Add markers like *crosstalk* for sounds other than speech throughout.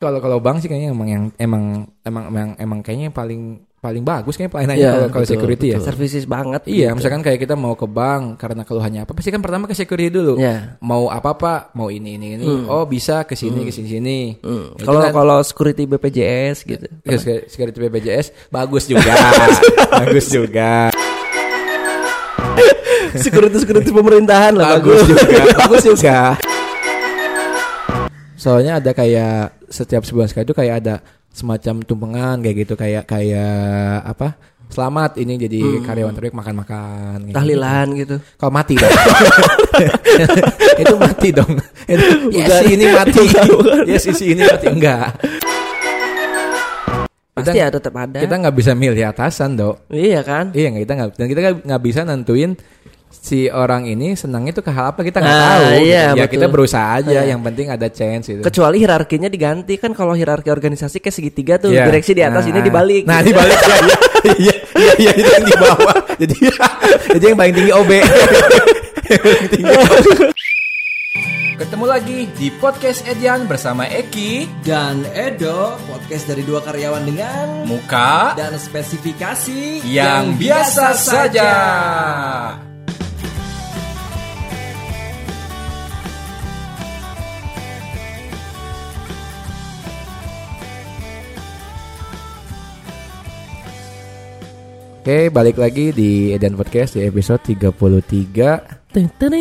Kalau kalau bang sih kayaknya emang yang emang emang emang emang kayaknya yang paling paling bagus kayaknya pelayanannya Iya, kalau kalau betul, security ya. betul. Services banget. Iya, gitu. misalkan kayak kita mau ke bank karena keluhannya apa, pasti kan pertama ke security dulu. Iya. Mau apa apa, mau ini ini ini. Oh bisa ke sini ke sini sini. Hmm. Kalau kan- kalau security BPJS gitu. Ya, sek- security BPJS bagus juga, *laughs* bagus juga, *laughs* security security pemerintahan lah bagus bagus. juga, bagus juga. Soalnya ada kayak setiap sebulan sekali itu kayak ada semacam tumpengan kayak gitu kayak kayak apa? Selamat ini jadi karyawan terbaik makan-makan. kayak gitu. Tahlilan gitu. Kalau mati dong. *laughs* itu mati dong. Itu, yes, Bukan. ini mati. Bukan, bukan. yes, isi ini mati. Enggak. Pasti ya tetap ada. Kita nggak bisa milih atasan, dok. Iya kan? Iya, kita nggak dan kita nggak bisa nentuin si orang ini senangnya tuh ke hal apa kita nggak Ah, tahu. gitu. iya, ya betul. kita berusaha aja. Iya. Yang penting ada chance gitu. Kecuali hierarkinya diganti kan kalau hierarki organisasi kayak segitiga tuh Iya. direksi di atas Nah, ini dibalik. Nah, gitu. dibalik ya. Iya, iya, iya, iya, itu yang di bawah. Jadi jadi yang paling tinggi OB. Yang paling tinggi OB. Ketemu lagi di podcast Edian bersama Eki, Dan Edo podcast dari dua karyawan dengan Muka dan spesifikasi yang biasa saja. Oke, balik lagi di Edan Podcast di episode 33 Teng, teng.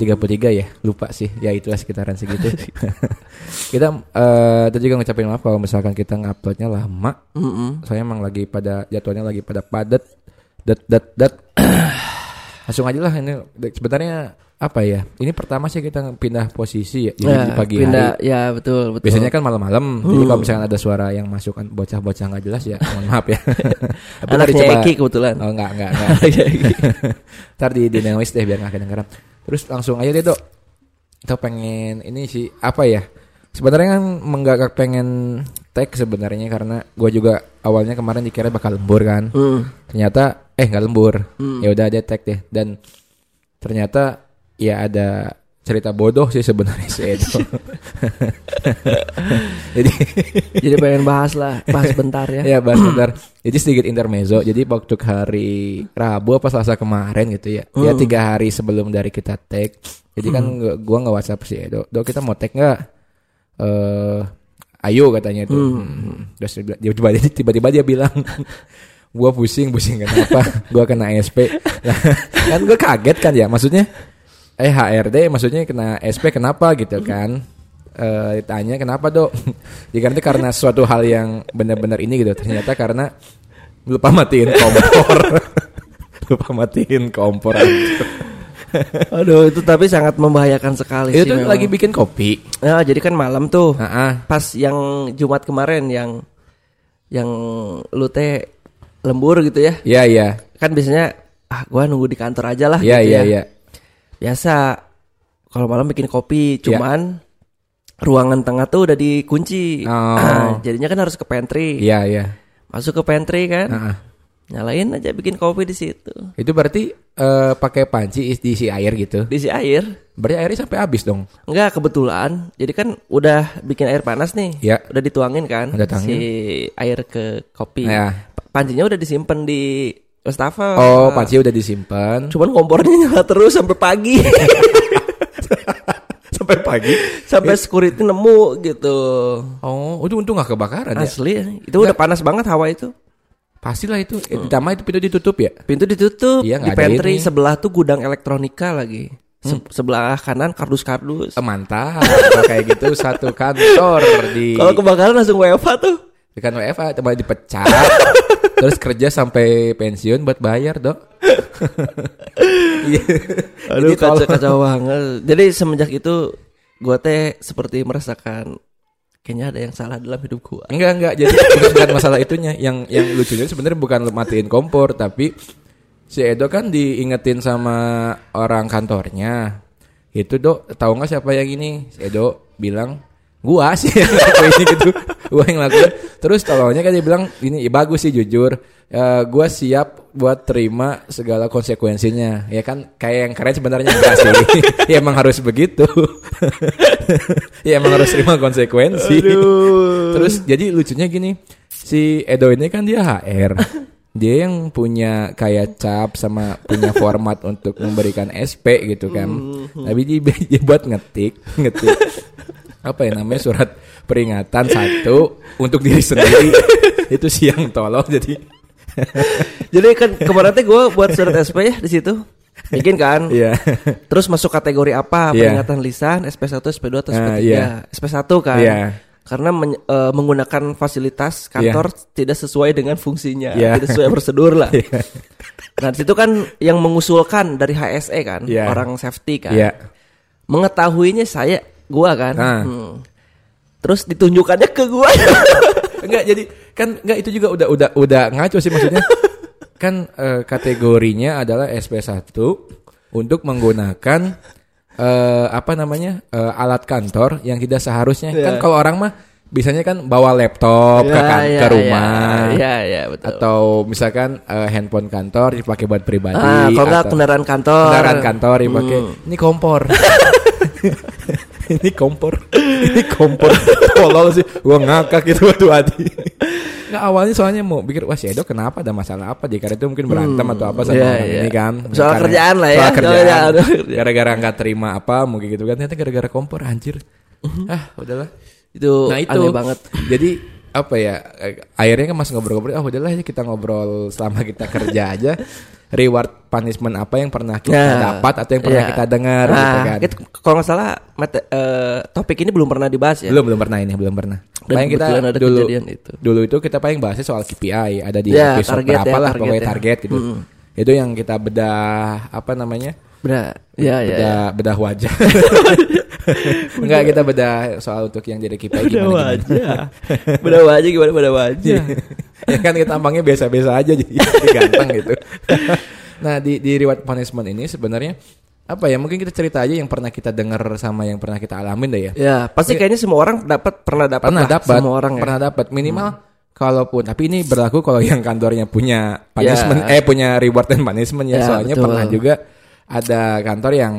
33 ya, lupa sih. Ya itulah sekitaran segitu. *laughs* *laughs* kita eh tadi juga ngucapin maaf kalau misalkan kita nguploadnya lama. Mm-mm. Soalnya emang lagi pada jadwalnya lagi pada padat. Dat dat dat. Langsung aja lah ini sebenarnya apa ya? Ini pertama sih kita pindah posisi ya. Jadi Ya, di pagi pindah, hari. ya betul betul. Biasanya kan malam-malam. Jadi kalau misalkan ada suara yang masuk kan bocah-bocah nggak jelas ya, mohon maaf ya. *laughs* Tapi anaknya coba- Eki kebetulan. Oh enggak, enggak, enggak. *laughs* *laughs* Ntar di di noise deh biar nggak kedengeran. Terus langsung aja deh dok. Kita pengen ini sih apa ya? Sebenarnya kan menggak pengen tag sebenarnya karena gue juga awalnya kemarin dikira bakal lembur kan. Hmm. Ternyata eh nggak lembur. Ya udah ada tag deh dan ternyata ya ada cerita bodoh sih sebenarnya si Edo. *laughs* Jadi Jadi pengen bahas lah, bahas bentar ya. ya bahas bentar. Jadi sedikit intermezzo. Jadi waktu hari Rabu apa Selasa kemarin gitu ya. Ya tiga hari sebelum dari kita tag. Jadi kan gua- gua nggak WhatsApp sih Edo. Do kita mau tag nggak? Eh ayo katanya itu. Hmm. Terus dia tiba-tiba dia bilang gua pusing pusing kenapa gua kena SP Lah, *laughs* kan gua kaget kan ya maksudnya eh HRD maksudnya kena SP kenapa gitu kan eh ditanya kenapa dok *laughs* ya karena karena suatu hal yang benar-benar ini gitu ternyata karena lupa matiin kompor *laughs* lupa matiin kompor Aduh, itu tapi sangat membahayakan sekali itu sih. memang. lagi bikin kopi Ya, jadi kan malam tuh. nah, ah. Pas yang Jumat kemarin yang yang lu teh lembur gitu ya. iya iya Kan biasanya ah gua nunggu di kantor aja lah iya gitu iya ya. iya Biasa kalau malam bikin kopi, Iya. cuman ruangan tengah tuh udah dikunci. Oh. *clears throat* Jadinya kan harus ke pantry. iya iya Masuk ke pantry kan. Ah, ah. Nyalain aja bikin kopi di situ. itu berarti eh, pakai panci is- diisi air gitu Diisi air. berarti airnya sampai habis dong Enggak kebetulan. Jadi kan udah bikin air panas nih. Ya. Udah dituangin kan Udah si air ke kopi. Ya. Pa- Pancinya udah disimpan di wastafel. oh panci udah disimpan Cuman kompornya nyala terus sampai pagi. *laughs* sampai pagi sampai security nemu gitu. oh itu untung nggak kebakaran ya Asli ya. Itu udah panas banget hawa itu. pastilah itu eh, ditambah itu pintu ditutup ya Pintu ditutup. Iya, di nggak pantry ini. Hmm. sebelah tuh gudang elektronika lagi. Se- sebelah kanan kardus-kardus. Eh, mantap kayak gitu satu kantor di Kalau kebakaran langsung WFH tuh. Di kan WFA cuma dipecat. *laughs* Terus kerja sampai pensiun buat bayar dok. *laughs* Iya. Aduh kacau, kacau banget. Jadi semenjak itu gua teh seperti merasakan kayaknya ada yang salah dalam hidup gua. enggak enggak. Jadi bukan, masalah itunya. Yang yang lucunya sebenarnya bukan matiin kompor tapi si Edo kan diingetin sama orang kantornya. Itu dok tahu nggak siapa yang ini? Si Edo bilang gua sih yang ngelakuin gitu. Gua yang ngelakuin. Terus tolongnya kan dia bilang ini ya bagus sih jujur. Eh, gua siap buat terima segala konsekuensinya. Ya kan kayak yang keren sebenarnya enggak sih. *laughs* Ya emang harus begitu. *laughs* Ya emang harus terima konsekuensi. Terus jadi lucunya gini si Edo ini kan dia HR dia yang punya kayak cap sama punya format untuk memberikan SP gitu kan. Tapi dia, dia buat ngetik ngetik apa ya namanya surat peringatan satu untuk diri sendiri itu siang tolong jadi Jadi kan kemarin teh gue buat surat SP ya di situ. Bikin kan. Iya. Terus masuk kategori apa? Iya. Peringatan lisan, SP1, SP2 atau Ah, SP3. iya. SP1 kan. Iya. Karena men- eh, menggunakan fasilitas kantor tidak sesuai dengan fungsinya, Iya. tidak sesuai prosedur lah. Iya. Nah, di situ kan yang mengusulkan dari HSE kan, Iya. orang safety kan. Iya. Mengetahuinya saya gua kan. Ah. Hmm. Terus ditunjukkannya ke gua. *laughs* Enggak jadi kan enggak itu juga udah udah udah ngaco sih maksudnya. *laughs* kan eh, kategorinya adalah SP1 untuk menggunakan eh, apa namanya? eh, alat kantor yang tidak seharusnya. Kan Iya. kalau orang mah biasanya kan bawa laptop ke, Ya, kan- ya, ke rumah. Iya, iya, betul. Atau misalkan eh, handphone kantor dipakai buat pribadi. Ah, kalau nggak atau- kendaraan kantor. kendaraan kantor dipakai. Hmm. Ini kompor. *laughs* *laughs* ini kompor. ini kompor. Tolol sih. Gua ngakak gitu waktu Adi. Nggak awalnya soalnya mau pikir wah si Edo kenapa ada masalah apa di karena itu mungkin berantem atau apa sama Iya, orang iya. ini kan. Soal Karena- kerjaan lah ya. Soal kerjaan. Gara-gara nggak terima apa mungkin gitu kan. Ternyata gara-gara kompor anjir. Ah, udahlah. Itu, Nah itu aneh banget. Jadi apa ya? eh, Akhirnya kan masih ngobrol-ngobrol. Ah udahlah ya kita ngobrol selama kita kerja aja. *laughs* Reward punishment apa yang pernah kita Nah, dapat atau yang pernah iya. kita dengar Nah, gitu kan? itu kalau nggak salah mate- eh, topik ini belum pernah dibahas ya. Belum belum pernah ini belum pernah. Dan paling kita ada dulu itu. dulu itu kita paling bahasnya soal KPI ada di Ya, episode target berapa ya, lah target pokoknya ya. target gitu. Mm. Itu yang kita bedah apa namanya? Benar. Ya, ya. bedah bedah wajah. *laughs* *laughs* Enggak kita bedah soal untuk yang jadi KPI gimana gimana. wajah. *laughs* Beda wajah gimana beda wajah. ya kan kita tampangnya biasa-biasa aja jadi, ganteng gitu. nah di di reward punishment ini sebenarnya apa ya mungkin kita cerita aja yang pernah kita dengar sama yang pernah kita alamin deh ya. Ya, pasti kayaknya semua orang dapat pernah dapat pernah dapat semua orang ya. pernah dapat minimal kalaupun tapi ini berlaku kalau yang kantornya punya punishment Ya. eh punya reward dan punishment ya, Ya, soalnya betul. pernah juga ada kantor yang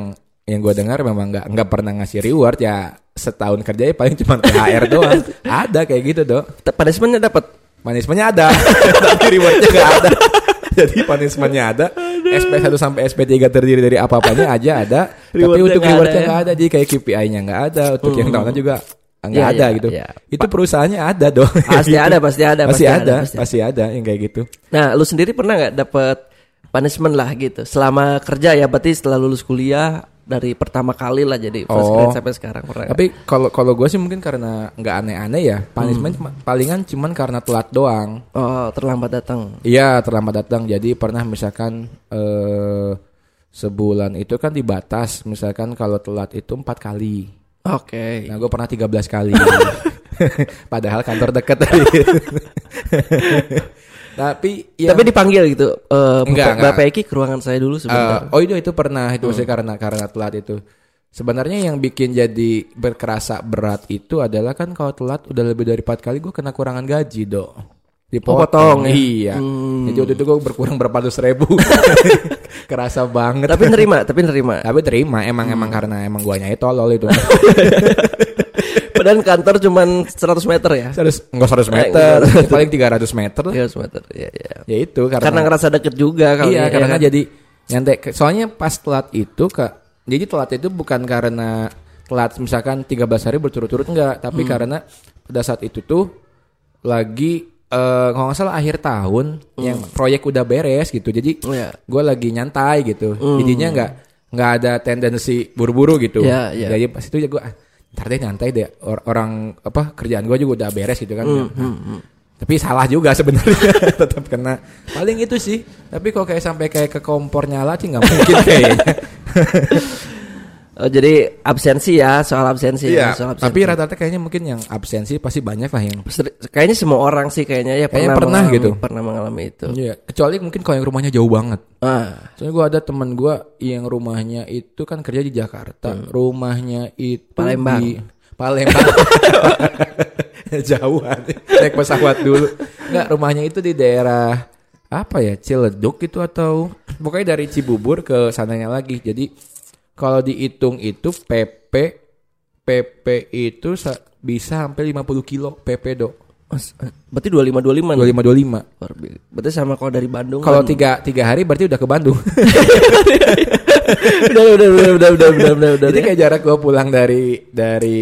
yang gue dengar memang nggak nggak pernah ngasih reward ya setahun kerja ya paling cuma THR *laughs* doang. Ada kayak gitu dok. Punishmentnya dapat. punishmentnya ada. *laughs* Tapi rewardnya nggak ada. *laughs* Jadi punishmentnya ada. SP1 sampai SP3 terdiri dari apa-apanya aja ada. Tapi Rewardnya untuk nggak rewardnya ada ya. nggak ada. Jadi kayak KPI-nya nggak ada. Untuk yang tahunan juga nggak Ya, ada ya, gitu. ya. itu perusahaannya ada dong Pasti ada, pasti ada, pasti pasti ada ada, pasti pasti ada. yang kayak gitu. Nah, lu sendiri pernah nggak dapat punishment lah gitu selama kerja ya berarti setelah lulus kuliah dari pertama kali lah jadi first Oh. grade sampai sekarang pernah. nggak? tapi kalau kalau gue sih mungkin karena nggak aneh-aneh ya punishment Hmm. cuma- palingan cuman karena telat doang oh terlambat datang. Iya terlambat datang. Jadi pernah misalkan eh, sebulan itu kan dibatas. Misalkan kalau telat itu empat kali. Oke. Nah gue pernah 13 kali. *laughs* *laughs* Padahal kantor dekat tadi. *laughs* Tapi ya, Tapi dipanggil gitu. Eh Enggak, Bapak- enggak. Bapak Eki ke ruangan saya dulu eh, sebentar. oh itu itu pernah itu Hmm. karena karena telat itu. Sebenarnya yang bikin jadi berkerasa berat itu adalah kan kalau telat udah lebih dari empat kali gue kena kurangan gaji dok. Oh, potong ya? Iya. Hmm. Jadi waktu itu gue berkurang berapa ratus ribu. *laughs* Kerasa banget. tapi nerima, tapi nerima. Tapi terima emang Hmm. emang karena emang guanya itu tolol itu. *laughs* Padahal kantor cuman 100 meter ya. 100 enggak 100 Eh, meter, enggak. *laughs* paling 300 meter. 300 meter. Iya, iya. Ya itu karena, Karena ngerasa deket juga kali iya ya, karena kan? jadi nyantai. Soalnya pas telat itu ke jadi telat itu bukan karena telat misalkan 13 hari berturut-turut enggak, tapi Hmm. karena pada saat itu tuh lagi eh kalau nggak salah akhir tahun yang proyek udah beres gitu. Jadi Hmm. Iya. gue lagi nyantai gitu. Jadinya nggak nggak ada tendensi buru-buru gitu. Iya, iya. Jadi pas itu ya gue ntar deh nyantai deh Or- orang apa kerjaan gue juga udah beres gitu kan. Hmm, Nah, Tapi salah juga sebenarnya *laughs* tetap kena. Paling itu sih. Tapi kalau kayak sampai kayak ke kompor nyala sih nggak mungkin kayaknya. *laughs* Oh, jadi absensi ya, soal absensi Iya. ya, soal absensi. Tapi rata-rata kayaknya mungkin yang absensi pasti banyak lah yang. Kayaknya semua orang sih kayaknya ya Kayaknya pernah, pernah mengalami, gitu. Pernah mengalami itu. Iya. Kecuali mungkin kalau yang rumahnya jauh banget. Ah, Soalnya gue ada teman gue yang rumahnya itu kan kerja di Jakarta, rumahnya itu Hmm. Palembang. di Palembang. *laughs* Jauhan. Naik pesawat dulu. Enggak, rumahnya itu di daerah apa ya? Ciledug itu atau pokoknya dari Cibubur ke sananya lagi. Jadi kalau dihitung itu PP PP itu bisa sampai 50 kilo PP do. Mas, eh, berarti 25 25 25 25. Berarti sama kalau dari Bandung. Kalau kan? tiga, tiga hari berarti udah ke Bandung. *laughs* udah, udah, udah, udah, udah, udah, udah, udah. Jadi ya? kayak jarak gue pulang dari dari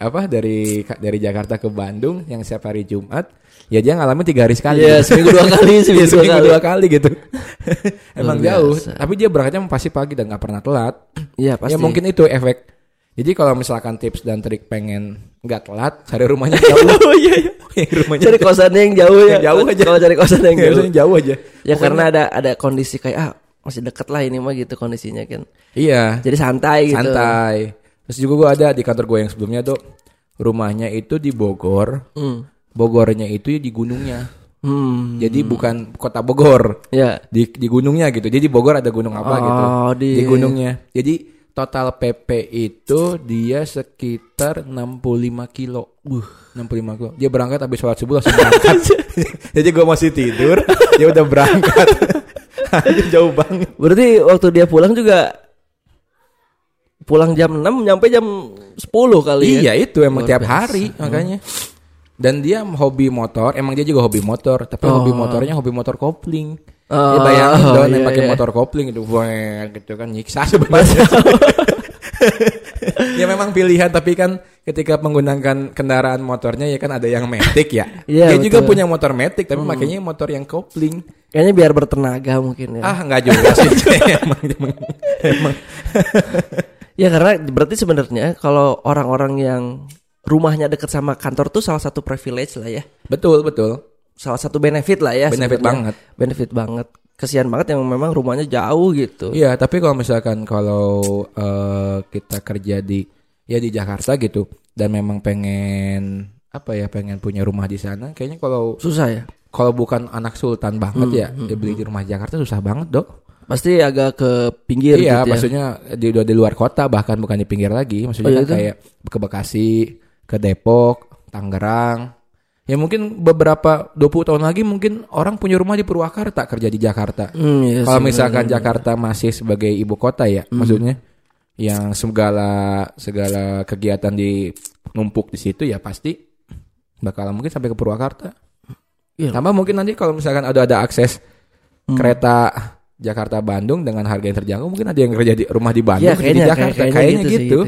apa dari dari Jakarta ke Bandung yang setiap hari Jumat ya dia ngalamin tiga hari sekali. Iya, seminggu dua kali, *laughs* Iya, seminggu dua seminggu kali. dua kali gitu. *laughs* Emang Luar jauh, biasa. tapi dia berangkatnya pasti pagi dan nggak pernah telat. *clears throat* Iya pasti. Ya mungkin itu efek. Jadi kalau misalkan tips dan trik pengen nggak telat, cari rumahnya *laughs* jauh. oh iya iya. rumahnya Cari kosan yang jauh ya. Yang jauh aja. Kalau cari kosan yang jauh. jauh. jauh aja. Ya karena ada ada kondisi kayak ah masih deket lah ini mah gitu kondisinya kan. Iya. Jadi santai gitu. santai. Terus juga gue ada di kantor gue yang sebelumnya tuh rumahnya itu di Bogor. Hmm. Bogornya itu di gunungnya. Hmm. Jadi bukan kota Bogor. Ya. Di di gunungnya gitu. Jadi Bogor ada gunung apa gitu. Oh, di- Di gunungnya. Jadi total PP itu dia sekitar 65 kilo. Uh, 65 kilo. Dia berangkat habis sholat subuh langsung berangkat. *laughs* Jadi gue masih tidur, dia udah berangkat. *laughs* Jauh banget. Berarti waktu dia pulang juga pulang jam 6 nyampe jam 10 kali ya. Iya itu emang Luar tiap biasa. hari makanya. Dan dia hobi motor, emang dia juga hobi motor, tapi Oh. hobi motornya hobi motor kopling. Oh, Dia bayangin dong iya, yang pakai iya. motor kopling itu, wah gitu kan nyiksa sebenarnya. *laughs* ya memang pilihan tapi kan ketika menggunakan kendaraan motornya ya kan ada yang matic ya. Iya, dia juga betul. Hmm. punya motor matic tapi makanya motor yang kopling. Kayaknya biar bertenaga mungkin ya. Ah nggak juga sih. *laughs* emang, emang, emang. Ya karena berarti sebenarnya kalau orang-orang yang rumahnya dekat sama kantor tuh salah satu privilege lah ya. betul betul. Salah satu benefit lah ya. Benefit sebenarnya. banget. Benefit banget. Kesian banget yang memang rumahnya jauh gitu. Iya, tapi kalau misalkan kalau eh, kita kerja di ya di Jakarta gitu dan memang pengen apa ya pengen punya rumah di sana, kayaknya kalau Susah ya. kalau bukan anak sultan banget ya, dia beli di rumah Jakarta susah banget dok. Pasti agak ke pinggir iya, gitu ya. maksudnya di udah di luar kota bahkan bukan di pinggir lagi, maksudnya Oh, iya kan kayak ke Bekasi, ke Depok, Tangerang. Ya mungkin beberapa 20 tahun lagi mungkin orang punya rumah di Purwakarta kerja di Jakarta. Hmm, iya Kalau misalkan. Jakarta masih sebagai ibu kota ya, Hmm. maksudnya yang segala segala kegiatan di numpuk di situ ya pasti bakal mungkin sampai ke Purwakarta. Iya. Tambah mungkin nanti kalau misalkan ada ada akses Hmm. kereta Jakarta Bandung dengan harga yang terjangkau, mungkin ada yang kerja di rumah di Bandung, di kayaknya, Jakarta, kayak- kayaknya, sih, gitu.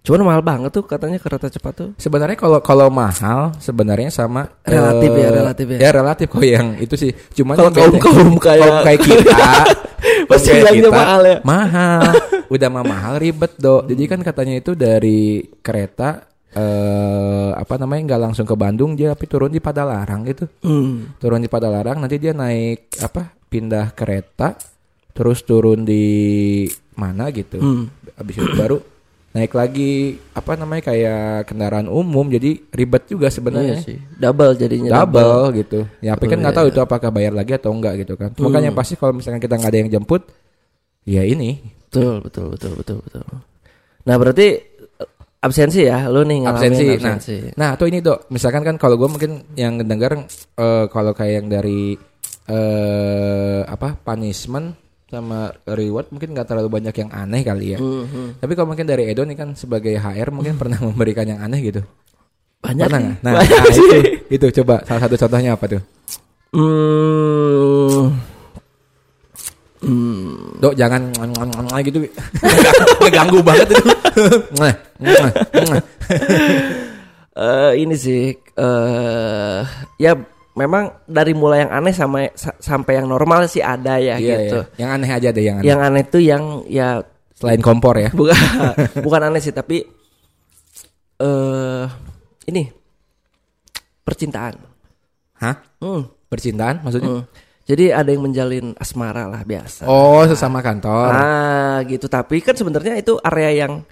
Cuman mahal banget tuh katanya kereta cepat tuh. Sebenarnya kalau kalau mahal sebenarnya sama Relatif eh, ya, relatif ya. Ya relatif kok yang itu sih. Cuman Kalau yang beda- kaum-kaum kayak- kaum kayak kita *laughs* Pasti kaum bilangnya mahal ya. Mahal. *laughs* Udah mah mahal ribet, Dok. Jadi kan katanya itu dari kereta eh apa namanya nggak langsung ke Bandung dia tapi turun di Padalarang gitu. Hmm. Turun di Padalarang nanti dia naik apa? Pindah kereta terus turun di mana gitu. Hmm. Habis itu baru naik lagi apa namanya kayak kendaraan umum jadi ribet juga Iya sebenarnya sih. Double jadinya. double gitu ya tapi kan nggak iya, tahu itu apakah bayar lagi atau enggak gitu kan cuma kan yang pasti kalau misalkan kita nggak ada yang jemput ya ini Betul, betul, betul, betul, betul. Nah berarti eh, absensi ya, lu nih ngalamin absensi nah absensi. nah atau ini dok misalkan kan kalau gue mungkin yang dengar eh, kalau kayak yang dari eh apa punishment sama reward mungkin nggak terlalu banyak yang aneh kali ya Mhm. tapi kalau mungkin dari Edo nih kan sebagai HR mungkin pernah *laughs* memberikan yang aneh gitu Banyak pernah sih. nah, Banyak nah, sih. itu itu coba salah satu contohnya apa tuh Hmm. Hmm. Dok jangan gitu *laughs* ngeganggu banget itu. *laughs* Eh, ini sih eh ya memang dari mulai yang aneh sama sa- sampai yang normal sih ada ya Iya, gitu. iya. Yang aneh aja deh yang aneh. Yang aneh tuh yang ya Selain kompor ya. bukan *laughs* bukan aneh sih tapi eh ini percintaan. Hah? Hmm. Percintaan maksudnya? Hmm. Jadi ada yang menjalin asmara lah biasa. Oh, sesama kantor. Ah gitu tapi kan sebenarnya itu area yang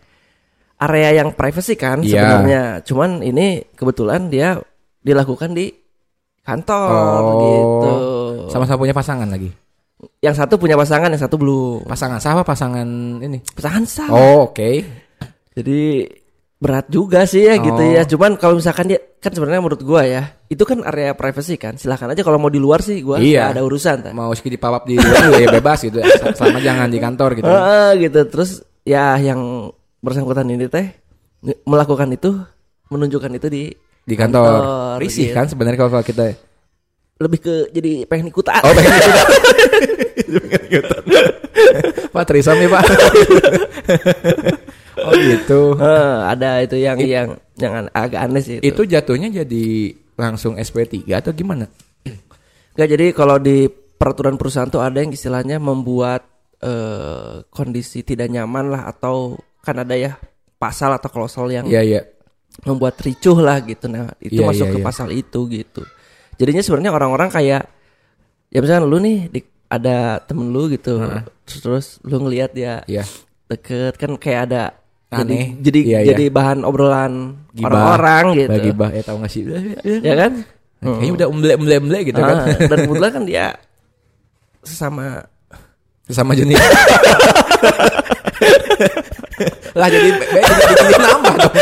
area yang privacy kan Iya. sebenarnya. Cuman ini kebetulan dia dilakukan di kantor Oh. gitu. Sama-sama punya pasangan lagi. Yang satu punya pasangan, yang satu belum. Pasangan sama pasangan ini. Pasangan sah. Oh, oke. Jadi berat juga sih ya gitu Oh. ya. Cuman kalau misalkan dia kan sebenarnya menurut gua ya, itu kan area privacy kan. Silahkan aja kalau mau di luar sih gua Iya. ada urusan. Tan. Mau sekali dipapap di luar ya bebas gitu. *laughs* Selama jangan di kantor gitu. Heeh, gitu. Terus ya yang bersangkutan ini teh melakukan itu, menunjukkan itu di Di kantor. Kantor, Risih gitu. kan sebenarnya kalau kita lebih ke jadi pengen ikutan. Oh pengen ikutan *laughs* Pengen ikutan Pak Trisam ya Pak *laughs* Oh gitu Heeh, ada itu yang yang yang an- agak aneh sih itu. Itu jatuhnya jadi langsung SP3 atau gimana? *clears throat* Nggak, jadi kalau di peraturan perusahaan tuh ada yang istilahnya membuat eh, kondisi tidak nyaman lah atau kan ada ya pasal atau klausul yang Iya iya membuat ricuh lah gitu. Nah, itu Iya, masuk iya, ke iya. pasal itu gitu. Jadinya sebenarnya orang-orang kayak ya misalnya lu nih di- ada temen lu gitu. Terus, terus lu ngelihat dia Iya deket kan kayak ada Aneh. jadi jadi, Iya, iya. jadi bahan obrolan orang-orang gitu. Bagi bah ya tahu gak sih? Ya kan? Kayaknya udah umble-umble gitu kan Ah, dan *laughs* kebetulan kan dia sesama Sesama jenis *laughs* Lah jadi jadi nambah dong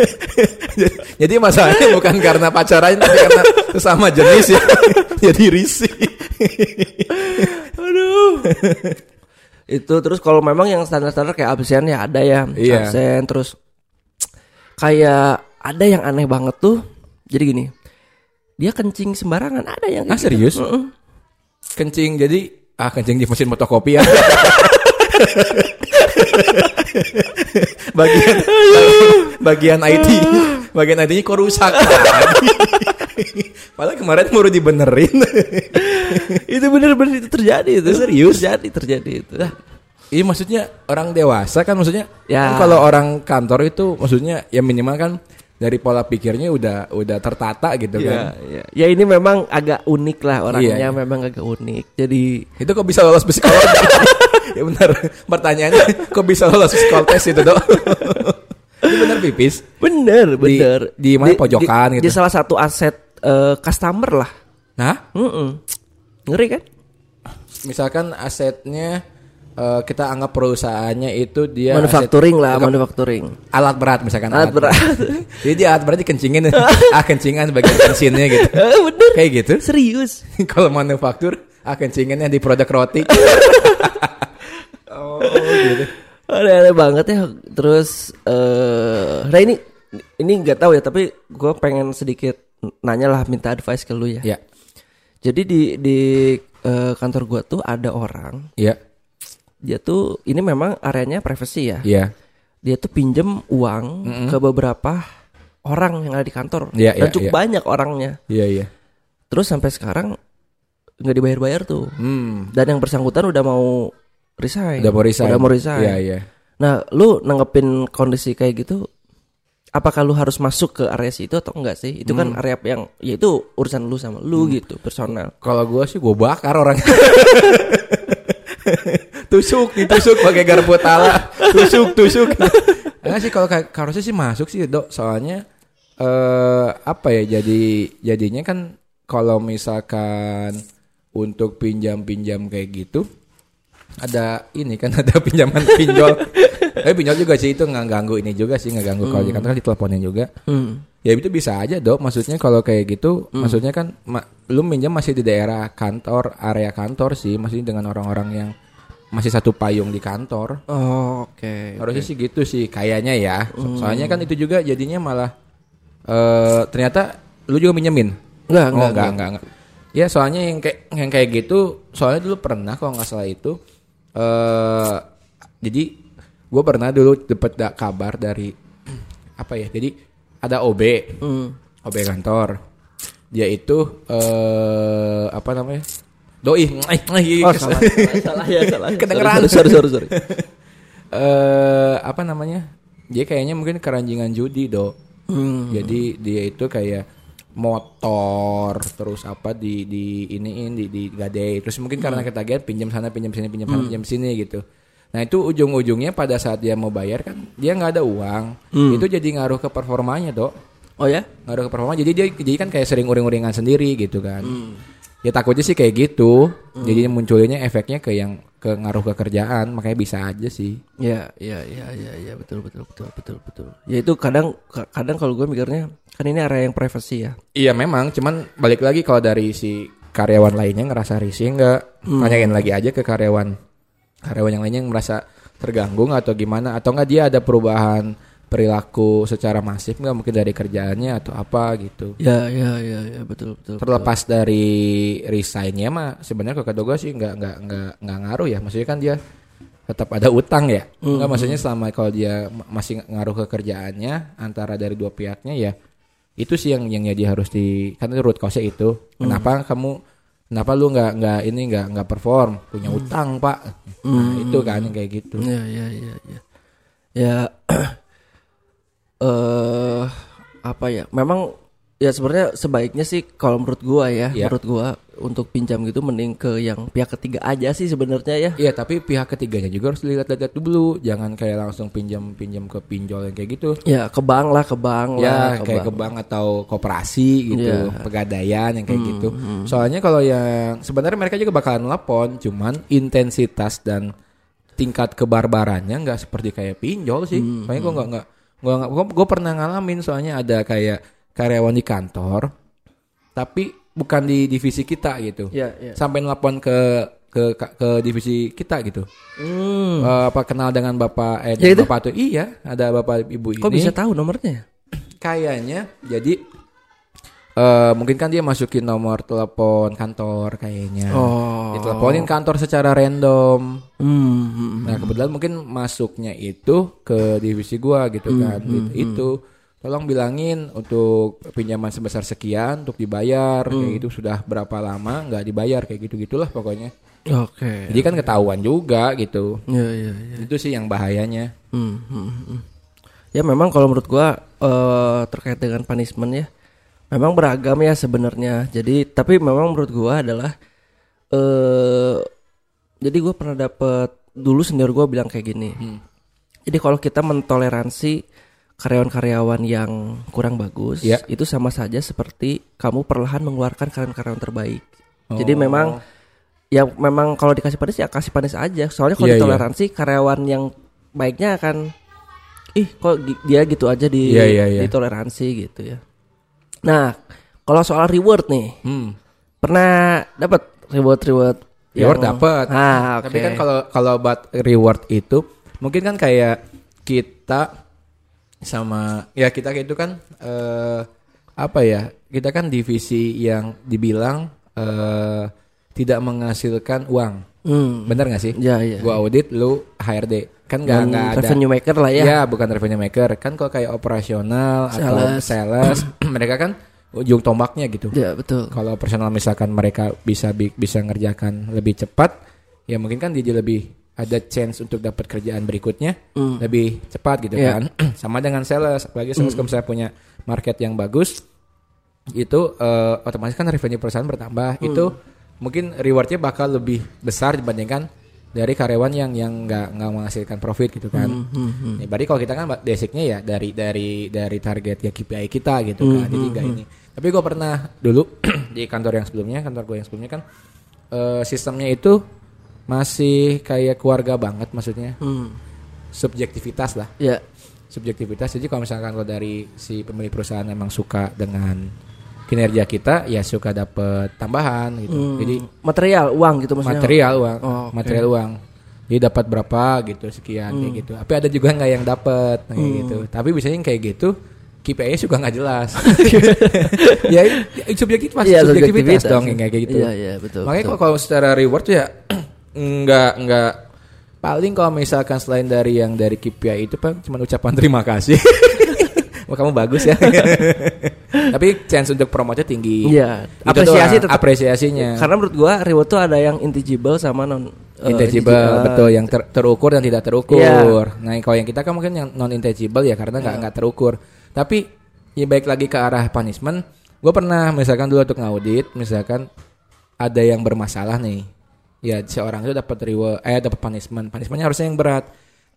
*laughs* Jadi- masalahnya bukan karena pacaran Tapi karena sesama jenis ya *laughs* Jadi risih Aduh. itu terus kalau memang yang standar-standar kayak absen ya ada ya Iya. absen terus kayak ada yang aneh banget tuh. Jadi gini. Dia kencing sembarangan ada yang Ah serius? gitu. Heeh. Kencing jadi Ah kencing di mesin fotokopi ya *laughs* Bagian Bagian IT Bagian IT-nya kok rusak Padahal kemarin baru dibenerin itu bener-bener itu terjadi itu. Serius? Terjadi terjadi itu. Iya maksudnya orang dewasa kan maksudnya Ya. kan kalau orang kantor itu maksudnya ya minimal kan dari pola pikirnya udah udah tertata gitu Ya, kan. ya. ya ini memang agak unik lah orangnya Iya, iya. memang agak unik. Jadi Itu kok bisa lolos psikologi? *laughs* ya benar. Pertanyaannya kok bisa lolos psikotes itu, Dok? Ini benar pipis. bener bener di mana pojokan gitu? Di salah satu aset eh, customer lah. Nah, Mm-mm. Ngeri kan? misalkan asetnya eh, kita anggap perusahaannya itu dia manufacturing aset- lah, manufacturing. alat berat misalkan Alat berat. *laughs* Jadi dia alat berat dikencingin *laughs* ah kencingan bagian bensinnya gitu. *laughs* Eh, bener. Kayak gitu. Serius. Kalau manufaktur ah kencingannya di produk roti. Oh, gitu. *laughs* Aneh-aneh banget ya. Terus eh nah ini ini nggak tahu ya, tapi gue pengen sedikit nanya lah minta advice ke lu ya. Ya, Jadi di di eh, kantor gua tuh ada orang, ya, dia tuh ini memang areanya privacy ya. ya. Dia tuh pinjem uang ke beberapa orang yang ada di kantor Iya, dan iya, cukup iya. banyak orangnya. Iya, iya. Terus sampai sekarang nggak dibayar-bayar tuh. Hmm. Dan yang bersangkutan udah mau resign. Udah mau resign. Udah mau resign. Iya, iya. Nah, lu nanggepin kondisi kayak gitu, apakah lu harus masuk ke area situ atau enggak sih? Itu Hmm. kan area yang ya itu urusan lu sama lu gitu, personal. Kalau gua sih gua bakar orangnya. *laughs* tusuk, ditusuk pakai garpu tala. Tusuk, tusuk. Enggak sih kalau kayak harusnya sih masuk sih, Dok. Soalnya eh apa ya? Jadi jadinya kan kalau misalkan untuk pinjam-pinjam kayak gitu ada ini kan *laughs* ada pinjaman pinjol. Tapi pinjol juga sih itu nggak ganggu ini juga sih nggak ganggu kalau di kantor kan diteleponin juga. Hmm. Ya itu bisa aja dok. Maksudnya kalau kayak gitu, maksudnya kan ma- lu minjam masih di daerah kantor, area kantor sih, masih dengan orang-orang yang masih satu payung di kantor. Oh, oke. Harusnya sih gitu sih, kayaknya ya. So- Soalnya kan itu juga jadinya malah eh ternyata lu juga minjemin. Enggak, oh, enggak, enggak, enggak, enggak. Ya soalnya yang kayak yang kayak gitu, soalnya dulu pernah kalau nggak salah itu, eh jadi gue pernah dulu dapat da- kabar dari *clears throat* apa ya? Jadi ada OB, Hmm. OB kantor. Dia itu eh apa namanya? Doi. Oh, salah, salah, salah ya, salah. *laughs* Kedengeran. Sorry, sorry, sorry. sorry. *laughs* eh apa namanya? Dia kayaknya mungkin keranjingan judi, Dok. Hmm. Jadi dia itu kayak motor terus apa di di iniin di di gadai terus mungkin karena ketagihan pinjam sana pinjam sini pinjam sana pinjam sini gitu. Nah itu ujung-ujungnya pada saat dia mau bayar kan dia nggak ada uang. Itu jadi ngaruh ke performanya, Dok. Oh ya? Ngaruh ke performa jadi dia jadi kan kayak sering uring-uringan sendiri gitu kan. Ya takutnya sih kayak gitu. Jadi munculnya efeknya ke yang ke ngaruh ke kerjaan makanya bisa aja sih Ya, ya, ya, ya, ya, betul, betul, betul, betul, betul. Ya itu kadang, ka- kadang kalau gue mikirnya kan ini area yang privacy ya. iya memang cuman balik lagi kalau dari si karyawan lainnya ngerasa risih nggak tanyain lagi aja ke karyawan karyawan yang lainnya yang merasa terganggu atau gimana atau nggak dia ada perubahan perilaku secara masif nggak mungkin dari kerjaannya atau apa gitu. Ya, ya, ya, ya, betul, betul. terlepas dari resignnya mah sebenarnya kata gue sih nggak nggak nggak nggak ngaruh ya. Maksudnya kan dia tetap ada utang ya. Nggak maksudnya selama kalau dia ma- masih ngaruh ke kerjaannya antara dari dua pihaknya ya itu sih yang yang jadi harus di kan itu root cause itu. Kenapa kamu kenapa lu nggak nggak ini nggak nggak perform? Punya utang pak. Nah itu kan yang kayak gitu. Ya, ya, ya, ya. Ya, *clears throat* eh apa ya? Memang ya sebenarnya sebaiknya sih kalau menurut gua ya, Iya. menurut gua untuk pinjam gitu mending ke yang pihak ketiga aja sih sebenarnya ya. Iya tapi pihak ketiganya juga harus dilihat-lihat dulu jangan kayak langsung pinjam pinjam ke pinjol yang kayak gitu Ya ke bank lah, ke bank lah, ya kayak ke bank atau koperasi gitu Iya. pegadaian yang kayak gitu soalnya kalau yang sebenarnya mereka juga bakalan nelpon cuman intensitas dan tingkat kebarbarannya nggak seperti kayak pinjol sih soalnya gue nggak nggak nggak gue pernah ngalamin soalnya ada kayak karyawan di kantor tapi bukan di divisi kita gitu Ya, ya. sampai nelpon ke ke ke, divisi kita gitu Hmm. Eh, apa kenal dengan bapak eh Ya itu? bapak tuh iya ada bapak ibu ini Kok bisa tahu nomornya? kayaknya jadi eh mungkin kan dia masukin nomor telepon kantor kayaknya. Oh. Diteleponin kantor secara random. Hmm, hmm, Nah, kebetulan mungkin masuknya itu ke divisi gua gitu kan. Gitu. Itu tolong bilangin untuk pinjaman sebesar sekian untuk dibayar kayak gitu sudah berapa lama nggak dibayar kayak gitu gitulah pokoknya. Oke. Jadi kan ketahuan juga gitu. Ya, ya, ya. Itu sih yang bahayanya. Hmm, hmm, hmm. Ya memang kalau menurut gua eh, terkait dengan punishment ya, memang beragam ya sebenarnya. Jadi tapi memang menurut gua adalah eh jadi gua pernah dapet dulu senior gua bilang kayak gini. Jadi kalau kita mentoleransi karyawan-karyawan yang kurang bagus, Ya. itu sama saja seperti kamu perlahan mengeluarkan karyawan-karyawan terbaik. Jadi memang ya memang kalau dikasih panis ya kasih panis aja. Soalnya kalau Iya, iya. ditoleransi karyawan yang baiknya akan ih kok dia gitu aja di Iya, iya, iya. ditoleransi gitu ya. Nah, kalau soal reward nih, Hmm. pernah dapat reward reward Reward dapat. Ah, oke. Tapi kan kalau kalau buat reward itu mungkin kan kayak kita sama ya kita itu kan eh apa ya? Kita kan divisi yang dibilang eh tidak menghasilkan uang. Hmm. Bener gak sih? Ya, ya. Gua audit, lu HRD. Kan Yang nggak ada revenue maker lah ya. Ya, bukan revenue maker. Kan kalau kayak operasional atau Sales. *clears throat* mereka kan ujung tombaknya gitu. Ya, betul. Kalau personal misalkan mereka bisa bi- bisa ngerjakan lebih cepat, ya mungkin kan dia lebih ada chance untuk dapat kerjaan berikutnya lebih cepat gitu Iya. kan. *clears throat* Sama dengan sales, apalagi sales kalau misalnya punya market yang bagus, itu eh, otomatis kan revenue perusahaan bertambah. Itu mungkin rewardnya bakal lebih besar dibandingkan dari karyawan yang yang nggak nggak menghasilkan profit gitu kan. Ya, berarti kalau kita kan basicnya ya dari dari dari target ya KPI kita gitu kan. Jadi nggak ini. Tapi gue pernah dulu *clears throat* di kantor yang sebelumnya, kantor gue yang sebelumnya kan eh, sistemnya itu masih kayak keluarga banget maksudnya. Hmm. Subjektivitas lah Ya. subjektivitas. Jadi kalau misalkan kalau dari si pemilik perusahaan memang suka dengan kinerja kita, ya suka dapat tambahan gitu. Hmm. Jadi material uang gitu maksudnya. material uang, Oh, oke. material uang. Jadi dapat berapa gitu sekian kayak Hmm. gitu. Tapi ada juga nggak yang dapat kayak gitu. Tapi biasanya kayak gitu KPI juga nggak jelas. *laughs* *laughs* ya, ya subjektif pasti Iya, subjektivitas dong yang kayak gitu. Iya, iya, betul. Makanya betul. kalau, kalau secara reward tuh ya *clears throat* nggak nggak paling kalau misalkan selain dari yang dari KPI itu pak cuma ucapan terima kasih. *laughs* Wah kamu bagus ya. *laughs* Tapi chance untuk promote tinggi. Iya, apresiasi tetap apresiasinya. Karena menurut gua reward tuh ada yang intangible sama non eh, intangible betul yang ter- terukur dan tidak terukur. Iya. Nah kalau yang kita kan mungkin yang non intangible ya karena nggak nggak terukur. Tapi ya baik lagi ke arah punishment. Gue pernah misalkan dulu untuk ngaudit, misalkan ada yang bermasalah nih, ya si orang itu dapat reward, eh dapat punishment. Punishmentnya harusnya yang berat.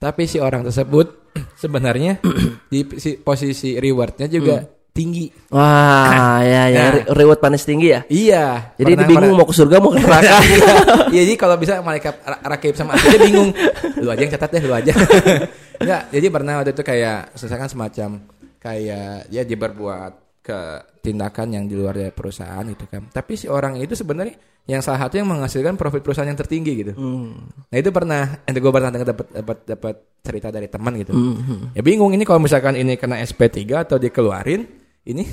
Tapi si orang tersebut *clears throat* sebenarnya *clears throat* di si posisi rewardnya juga tinggi. Wah, ya ya Nah. re- reward panis tinggi ya. Iya. Jadi pernah- dia bingung pernah- mau ke surga mau ke neraka. *laughs* *laughs* Iya, jadi kalau bisa malaikat Ra- Rakib sama Atid dia bingung. Lu aja yang catat deh, lu aja. *laughs* Enggak, jadi pernah waktu itu kayak misalkan semacam kayak ya dia berbuat ke tindakan yang di luar dari perusahaan gitu kan. Tapi si orang itu sebenarnya yang salah satu yang menghasilkan profit perusahaan yang tertinggi gitu. Hmm. Nah itu pernah, ente gue pernah dapat dapat dapat cerita dari teman gitu. Hmm. Ya bingung ini kalau misalkan ini kena SP3 atau dikeluarin, ini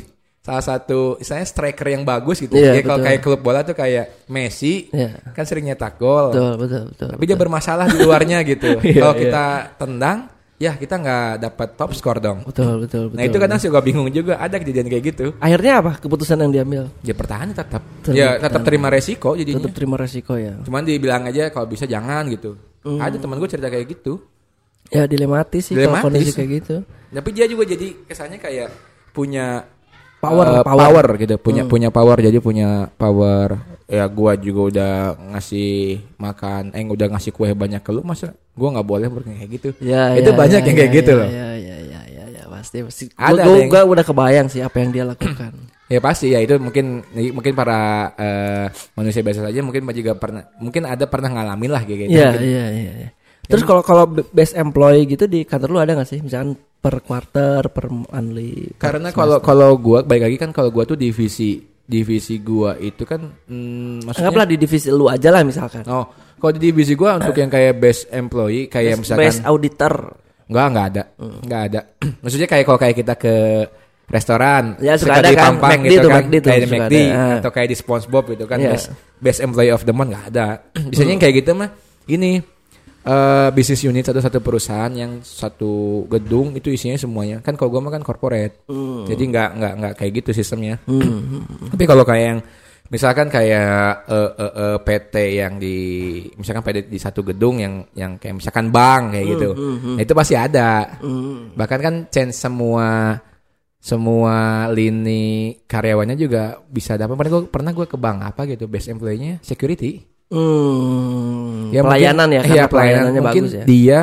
salah satu misalnya striker yang bagus gitu. Iya, ya kalau betul. kayak klub bola tuh kayak Messi Iya. kan sering nyetak gol. Betul, betul, betul. Tapi dia bermasalah di luarnya gitu. *laughs* Iya, kalau iya. kita tendang, ya kita nggak dapat top skor dong. betul, betul, betul. Nah itu kadang suka bingung juga ada kejadian kayak gitu. akhirnya apa keputusan yang diambil? Ya pertahanan tetap. Tetap ya tetap terima resiko jadinya. Tetap terima resiko ya. Cuman dibilang aja kalau bisa jangan gitu. Hmm. Ada teman gue cerita kayak gitu. Ya dilematis sih kalau Dilematis. kondisi kayak gitu. Tapi dia juga jadi kesannya kayak punya Power, eh, power. power. gitu, punya punya power jadi punya power. Ya gua juga udah ngasih makan, eh udah ngasih kue banyak ke lu, masa gua nggak boleh berkayak gitu. Ya, itu ya, banyak ya, yang ya, kayak gitu ya, loh. Ya, ya, ya, ya, ya, pasti pasti. Ada, Gue ada yang- gua udah kebayang sih apa yang dia lakukan. Ya pasti ya itu mungkin mungkin para eh, manusia biasa saja mungkin juga pernah mungkin ada pernah ngalamin lah kayak gitu. Iya, Mungkin- iya, iya. iya. Terus kalau kalau best employee gitu di kantor lu ada gak sih? Misalkan per quarter, per monthly. Karena kalau kalau gua baik lagi kan kalau gua tuh divisi divisi gua itu kan mm, maksudnya anggaplah di divisi lu aja lah misalkan. Oh, kalau di divisi gua untuk yang kayak best employee kayak misalkan best auditor. enggak enggak ada. Enggak ada. *clears throat* Maksudnya kayak kalau kayak kita ke restoran, Ya, suka ada di kan, Pampang McD gitu tuh, kan, McD kayak di McD. Ah. atau kayak di SpongeBob gitu kan, Iya. best, best employee of the month enggak ada. *clears throat* Biasanya yang kayak gitu mah ini eh bisnis unit satu satu perusahaan yang satu gedung itu isinya semuanya. Kan kalau gua mah kan corporate. Jadi nggak nggak nggak kayak gitu sistemnya. Tapi kalau kayak yang misalkan kayak eh, eh, eh, PT yang di misalkan PT di satu gedung yang yang kayak misalkan bank kayak gitu. Nah, itu pasti ada. Bahkan kan change semua semua lini karyawannya juga bisa dapat. Pernah gue pernah gue ke bank apa gitu best employee-nya security Hmm, Ya, pelayanan mungkin- ya, *laughs* karena iya, pelayanannya mungkin bagus ya. Dia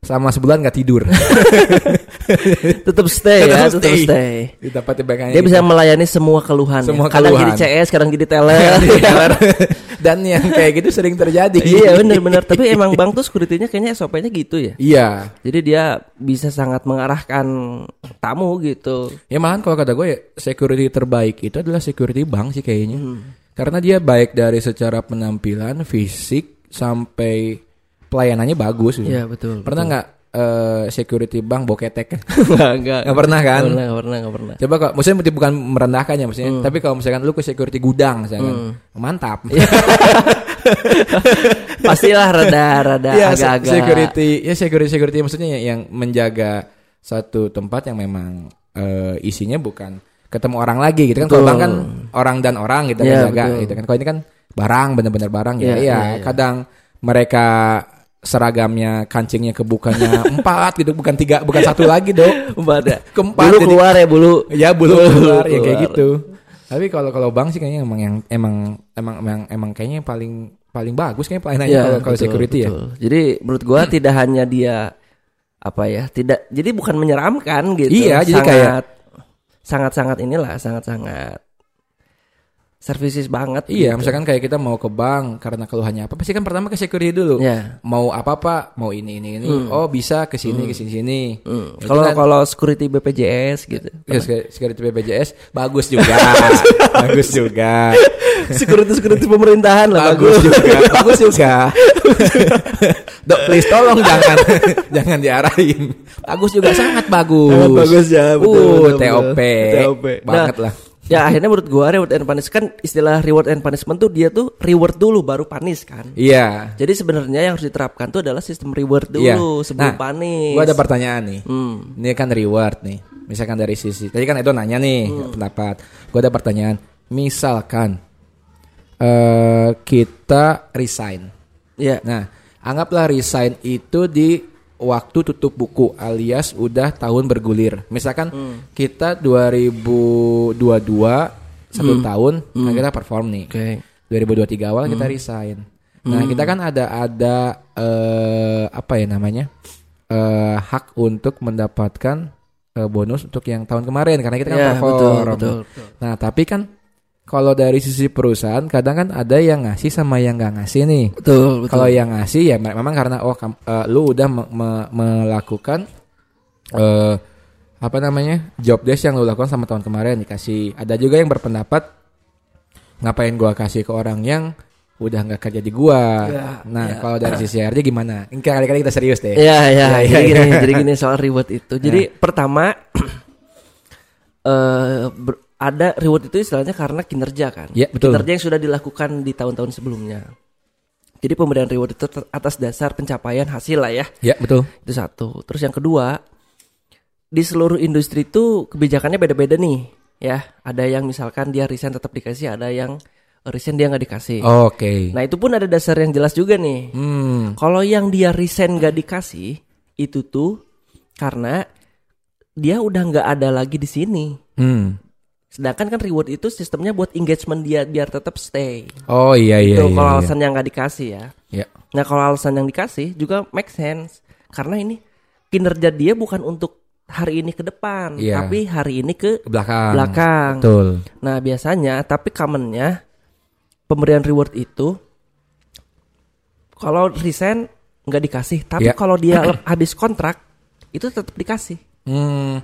selama sebulan nggak tidur. *laughs* Tetap stay ya, Tetap tetap stay. Dapat tebakannya Dia bisa melayani semua keluhan. Semua ya. Kadang keluhan. jadi CS, kadang jadi teller. *laughs* Dan yang kayak gitu sering terjadi. iya benar-benar. Tapi emang bank tuh security-nya kayaknya SOP-nya gitu ya. Iya. Jadi dia bisa sangat mengarahkan tamu gitu. Ya malahan kalau kata gue ya security terbaik itu adalah security bank sih kayaknya. Hmm. Karena dia baik dari secara penampilan, fisik sampai pelayanannya bagus. gitu. Iya betul. Pernah nggak eh, security bank boketek? *laughs* Enggak, enggak. Nggak pernah kan? Nggak pernah, nggak pernah, nggak pernah. Coba kok, maksudnya bukan merendahkan ya maksudnya. Hmm. Tapi kalau misalkan lu ke security gudang misalkan, mantap. *laughs* Pastilah rada-rada Iya, se- agak-agak. security, ya security security maksudnya ya- yang menjaga satu tempat yang memang eh, isinya bukan ketemu orang lagi gitu kan. Kalau bank kan orang dan orang gitu Iya, kan jaga betul. gitu kan. Kalau ini kan barang bener-bener barang ya. Iya, Iya, iya, iya. kadang mereka seragamnya kancingnya kebukanya *laughs* empat gitu bukan tiga bukan satu lagi dok Empat ya. Keempat, Bulu jadi- keluar ya bulu. ya bulu Bulu keluar ya kayak gitu tapi kalau kalau bank sih kayaknya emang yang emang emang emang emang kayaknya yang paling paling bagus kayaknya pelayanannya Iya, kalau kalau betul, security ya betul. Jadi menurut gua *clears throat* tidak hanya dia apa ya, tidak jadi bukan menyeramkan gitu. Iya, jadi sangat, kayak- sangat-sangat inilah, sangat-sangat services banget. Iya, gitu. misalkan kayak kita mau ke bank karena keluhannya apa, pasti kan pertama ke security dulu. Iya. Mau apa apa, mau ini ini ini. Oh bisa ke sini ke sini sini. Hmm. Kalau kan- kalau security BPJS gitu. ya, security BPJS bagus juga, *laughs* bagus juga, security security pemerintahan lah bagus bagus. juga, bagus juga. *laughs* Dok, please tolong jangan *laughs* jangan diarahin. Bagus juga, sangat bagus. Sangat bagus ya, betul, Uh, betul, TOP, betul. TOP. banget Nah, lah. Ya akhirnya menurut gua reward and punishment kan istilah reward and punishment tuh dia tuh reward dulu baru punish kan. Iya. Jadi sebenarnya yang harus diterapkan tuh adalah sistem reward dulu Iya. sebelum Nah, punish. Gua ada pertanyaan nih. Hmm. Ini kan reward nih. Misalkan dari sisi tadi kan Edo nanya nih Hmm. pendapat. Gue ada pertanyaan. Misalkan eh kita resign. Iya. Nah, anggaplah resign itu di waktu tutup buku alias udah tahun bergulir. Misalkan Hmm. kita 2022 satu tahun nah kita perform nih. Hmm. Oke. 2023 awal kita resign. Nah, kita kan ada ada eh apa ya namanya? eh hak untuk mendapatkan eh, bonus untuk yang tahun kemarin karena kita kan Ya, perform. betul, betul, betul. Nah, tapi kan kalau dari sisi perusahaan kadang kan ada yang ngasih sama yang nggak ngasih nih. Betul, betul. Kalau yang ngasih ya me- memang karena oh kam- eh, lu udah me- me- melakukan eh apa namanya job desk yang lu lakukan sama tahun kemarin dikasih. Ada juga yang berpendapat ngapain gua kasih ke orang yang udah nggak kerja di gua. Ya, nah ya. kalau dari sisi HRD gimana? Ini kali-kali kita serius deh. Iya, iya. Ya, jadi ya, gini, ya. jadi gini soal reward itu. Jadi *laughs* pertama *clears throat* eh ber- ada reward itu istilahnya karena kinerja kan. Ya, betul. Kinerja yang sudah dilakukan di tahun-tahun sebelumnya. Jadi pemberian reward itu atas dasar pencapaian hasil lah ya. Ya betul. Itu satu. Terus yang kedua, di seluruh industri itu kebijakannya beda-beda nih, ya. Ada yang misalkan dia resign tetap dikasih, ada yang resign dia nggak dikasih. Oke. Nah itu pun ada dasar yang jelas juga nih. Hmm. Kalau yang dia resign nggak dikasih, itu tuh karena dia udah nggak ada lagi di sini. Hmm. Sedangkan kan reward itu sistemnya buat engagement dia biar tetap stay. Oh iya iya. itu iya, kalau iya. alasan yang nggak dikasih ya. Ya. Nah kalau alasan yang dikasih juga make sense karena ini kinerja dia bukan untuk hari ini ke depan, Iya. tapi hari ini ke belakang. belakang. Betul. Nah biasanya tapi commonnya pemberian reward itu kalau resign nggak dikasih, tapi Iya. kalau dia *clears throat* habis kontrak itu tetap dikasih. Hmm.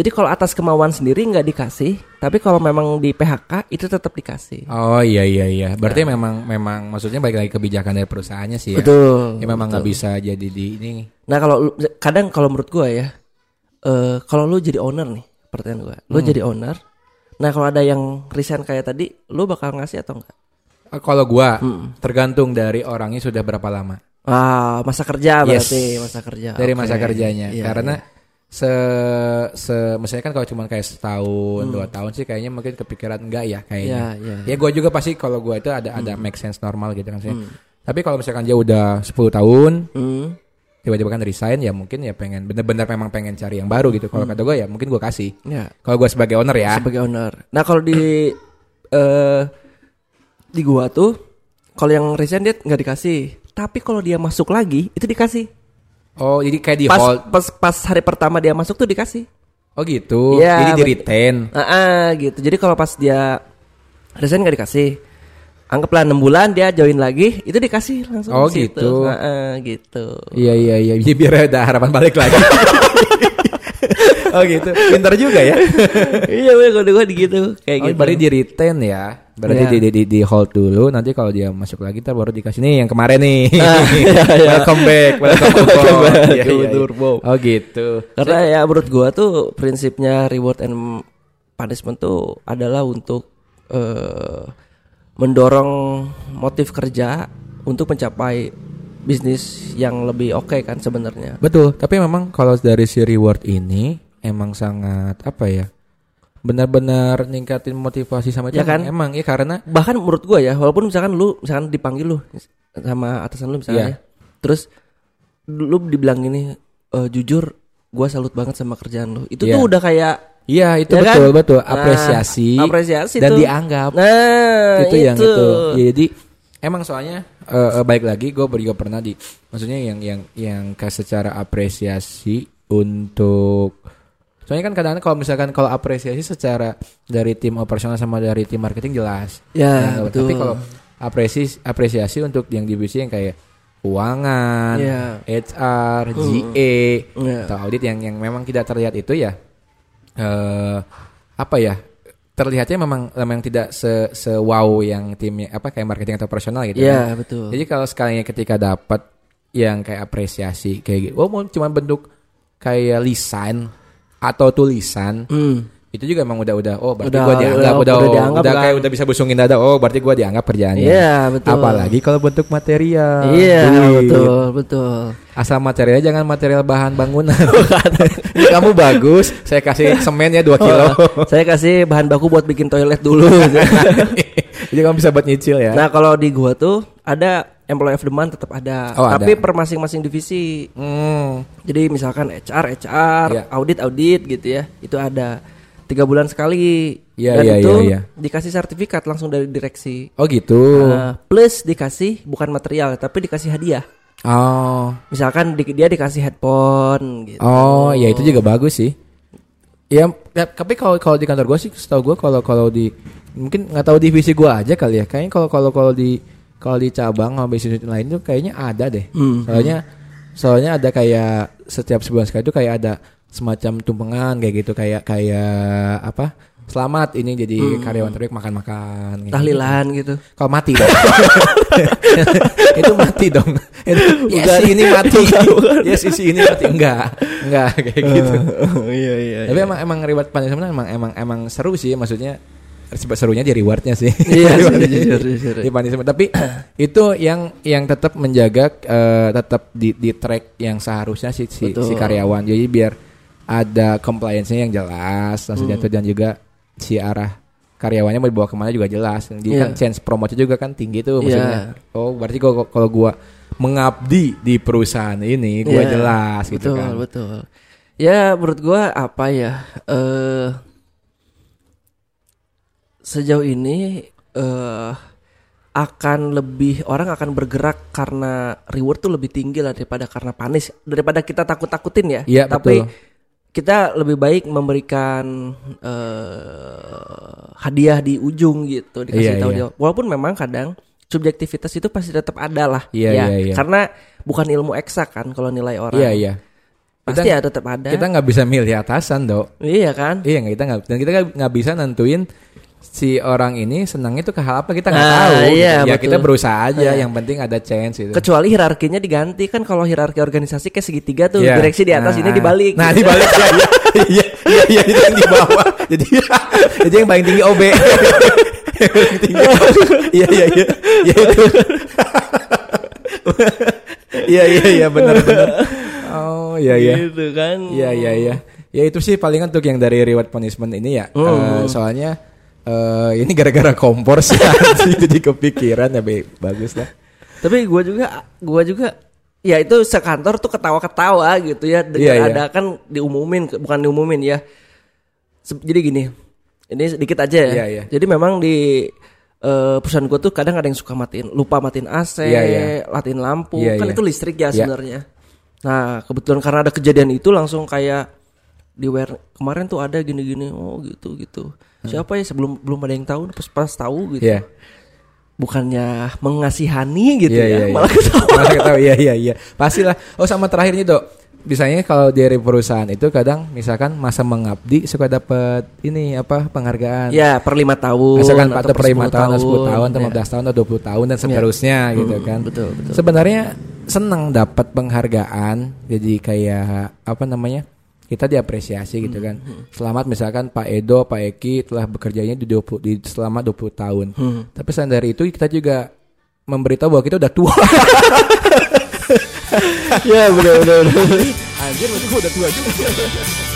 Jadi kalau atas kemauan sendiri nggak dikasih, tapi kalau memang di PHK itu tetap dikasih. Oh iya iya iya. Berarti memang memang maksudnya balik lagi kebijakan dari perusahaannya sih ya. Betul. Ya memang nggak bisa jadi di ini. Nah kalau kadang kalau menurut gua ya, eh kalau lu jadi owner nih, pertanyaan gua, lu Hmm. jadi owner. Nah kalau ada yang resign kayak tadi, lu bakal ngasih atau enggak? Eh, Kalau gua Hmm. tergantung dari orangnya sudah berapa lama. Ah masa kerja Yes. berarti masa kerja. Dari Oke. masa kerjanya. Iya, Karena iya. Se se misalnya kan kalau cuma kayak setahun, Hmm. dua tahun sih kayaknya mungkin kepikiran enggak ya kayaknya. Iya, iya. Ya gua juga pasti kalau gua itu ada ada make sense normal gitu kan sih. Hmm. Tapi kalau misalkan dia udah 10 tahun, Hmm. tiba-tiba kan resign ya mungkin ya pengen bener-bener memang pengen cari yang baru gitu. Kalau kata gua ya mungkin gua kasih. Ya. Kalau gua sebagai owner ya. sebagai owner. Nah kalau di *clears throat* eh di gua tuh kalau yang resign dia nggak dikasih, tapi kalau dia masuk lagi itu dikasih. Oh, jadi kayak di Pas hold. pas pas hari pertama dia masuk tuh dikasih. Oh gitu. Iya, jadi di retain. Ah, ah, gitu. Jadi kalau pas dia resign nggak dikasih. Anggaplah 6 bulan dia join lagi, itu dikasih langsung Oh, di gitu. Ah, ah, gitu. Iya iya iya. Jadi biar ada harapan balik lagi. *laughs* oh gitu. Pintar juga ya. iya, gua di gitu, kayak Oh, gitu. berarti di retain ya. Berarti Iya. di, di, di, di hold dulu. Nanti kalau dia masuk lagi, ntar baru dikasih nih yang kemarin nih. *laughs* Ah, iya, iya. *laughs* welcome back. Welcome, *laughs* Welcome back, Iya, iya, iya. Oh gitu. Karena ya menurut gua tuh prinsipnya reward and punishment tuh adalah untuk eh, mendorong motif kerja untuk mencapai bisnis yang lebih oke kan sebenarnya. Betul. Tapi memang kalau dari si reward ini emang sangat apa ya? Benar-benar ningkatin motivasi sama Ya kan? Emang ya karena Bahkan menurut gua ya, walaupun misalkan lu misalkan dipanggil lu sama atasan lu misalnya, ya, terus lu dibilang gini, "Eh, jujur gua salut banget sama kerjaan lu. Itu Iya. tuh udah kayak Iya itu Ya kan? betul betul Nah, apresiasi, apresiasi dan tuh. dianggap Nah, itu, yang itu. Ya, jadi emang soalnya eh, eh, baik lagi gue juga pernah di maksudnya yang yang yang secara apresiasi untuk soalnya kan kadang-kadang kalau misalkan kalau apresiasi secara dari tim operasional sama dari tim marketing jelas. Ya, Nah, betul. Tapi kalau apresiasi apresiasi untuk yang divisi yang kayak keuangan, Iya. HR, GA, Iya. atau audit yang yang memang tidak terlihat itu ya eh apa ya terlihatnya memang memang tidak se se wow yang timnya apa kayak marketing atau operasional gitu Iya, kan. betul. Jadi kalau sekalinya ketika dapat yang kayak apresiasi kayak gitu, oh cuma bentuk kayak lisan atau tulisan Hmm. itu juga emang udah udah oh berarti Udah- gua dianggap udah- udah udah udah, dianggap kan. kayak udah bisa busungin dada oh berarti gua dianggap kerjaannya. Iya, betul. Apalagi kalau bentuk material. Iya, Duit. betul, betul. Asal materialnya jangan material bahan bangunan. *laughs* Kamu bagus, saya kasih semen ya 2 kilo. Oh, saya kasih bahan baku buat bikin toilet dulu. *laughs* Jadi kamu bisa buat nyicil ya. nah, kalau di gua tuh ada employee of the month tetap ada, Oh, tapi ada. per masing-masing divisi. Hmm. Jadi misalkan HR, HR, Iya. audit, audit gitu ya, itu ada tiga bulan sekali. Iya, Dan iya, itu iya, iya. dikasih sertifikat langsung dari direksi. Oh gitu. Nah, plus dikasih bukan material tapi dikasih hadiah. Oh. Misalkan di- dia dikasih headphone gitu. Oh, ya itu juga bagus sih. Ya, ya, tapi kalau kalau di kantor gue sih, setahu gue kalau kalau di mungkin nggak tahu divisi gue aja kali ya. Kayaknya kalau kalau kalau di kalau di cabang sama bisnis lain tuh kayaknya ada deh. Hmm. Soalnya soalnya ada kayak setiap sebulan sekali itu kayak ada semacam tumpengan kayak gitu kayak kayak apa? Selamat ini jadi karyawan terbaik makan-makan. gitu. Tahlilan gitu. Kalau mati dong. *laughs* itu mati dong. Itu, yes, Bukan. ini mati. *laughs* yes, si ini mati. Enggak. Enggak kayak gitu. *laughs* iya iya. Tapi emang emang reward punishment emang emang emang seru sih maksudnya serunya di rewardnya sih. Iya, *laughs* jujur, jujur. di punishment. Tapi *clears throat* itu yang yang tetap menjaga eh, tetap di di track yang seharusnya si si, Betul. si karyawan. Jadi biar ada compliance-nya yang jelas langsung Hmm. jatuh dan juga si arah karyawannya mau dibawa ke mana juga jelas. Jadi Iya. kan chance promote juga kan tinggi tuh maksudnya. Oh berarti kalau kalau gua mengabdi di perusahaan ini gua Iya, jelas gitu betul, kan. Betul, Ya menurut gua apa ya? eh sejauh ini eh akan lebih orang akan bergerak karena reward tuh lebih tinggi lah daripada karena panis daripada kita takut-takutin ya. Iya, Tapi betul. kita lebih baik memberikan eh hadiah di ujung gitu dikasih Iya, tahu iya. dia. Walaupun memang kadang subjektivitas itu pasti tetap ada lah. Iya, ya. iya, iya. Karena bukan ilmu eksak kan kalau nilai orang. Iya iya. Pasti Kita- ada tetap ada. Kita nggak bisa milih atasan dok. Iya kan? Iya kita nggak dan kita nggak bisa nentuin si orang ini senangnya tuh ke hal apa kita nggak Ah, tahu. iya, ya betul. kita berusaha aja. Iya. Yang penting ada chance gitu. Kecuali hierarkinya diganti kan kalau hierarki organisasi kayak segitiga tuh Iya. direksi di atas Nah, ini dibalik. Nah gitu. dibalik ya. Iya iya iya itu yang di bawah. Jadi jadi yang paling tinggi OB. Yang tinggi. Iya iya iya. Iya itu. Iya iya iya benar benar. Oh iya iya. Gitu kan. Iya iya iya. Ya itu sih palingan untuk yang dari reward punishment ini ya. Hmm. Eh, soalnya eh ini gara-gara kompor sih *laughs* jadi kepikiran ya bagus lah. Tapi gua juga gua juga ya itu sekantor tuh ketawa-ketawa gitu ya dengan Iya, iya. ada kan diumumin bukan diumumin ya. Jadi gini. Ini sedikit aja ya. Iya, iya. Jadi memang di eh, perusahaan gua tuh kadang ada yang suka matiin lupa matiin AC, Iya, iya. matiin lampu, Iya, kan iya. itu listrik ya Iya. sebenarnya. Nah, kebetulan karena ada kejadian itu langsung kayak di wear kemarin tuh ada gini-gini, oh gitu gitu. Siapa ya sebelum belum ada yang tahu, pas pas tahu gitu. Iya. Bukannya mengasihani gitu Iya, ya, iya, iya. malah ketawa. *laughs* Malah ketawa. Iya iya iya. Pastilah. Oh sama terakhir nih Dok. Misalnya kalau dari perusahaan itu kadang misalkan masa mengabdi suka dapat ini apa penghargaan. Ya per lima tahun Misalkan atau atau per 5 tahun, atau 10 tahun, atau ya. 15 tahun, atau 20 tahun dan seterusnya gitu Hmm, kan. betul, betul. Sebenarnya senang dapat penghargaan. Jadi kayak apa namanya? Kita diapresiasi gitu Hmm, kan. Selamat misalkan Pak Edo, Pak Eki telah bekerjanya di 20 di selama 20 tahun. Hmm. Tapi selain dari itu kita juga memberitahu bahwa kita udah tua. *laughs* *laughs* ya benar benar. Anjir, udah tua juga.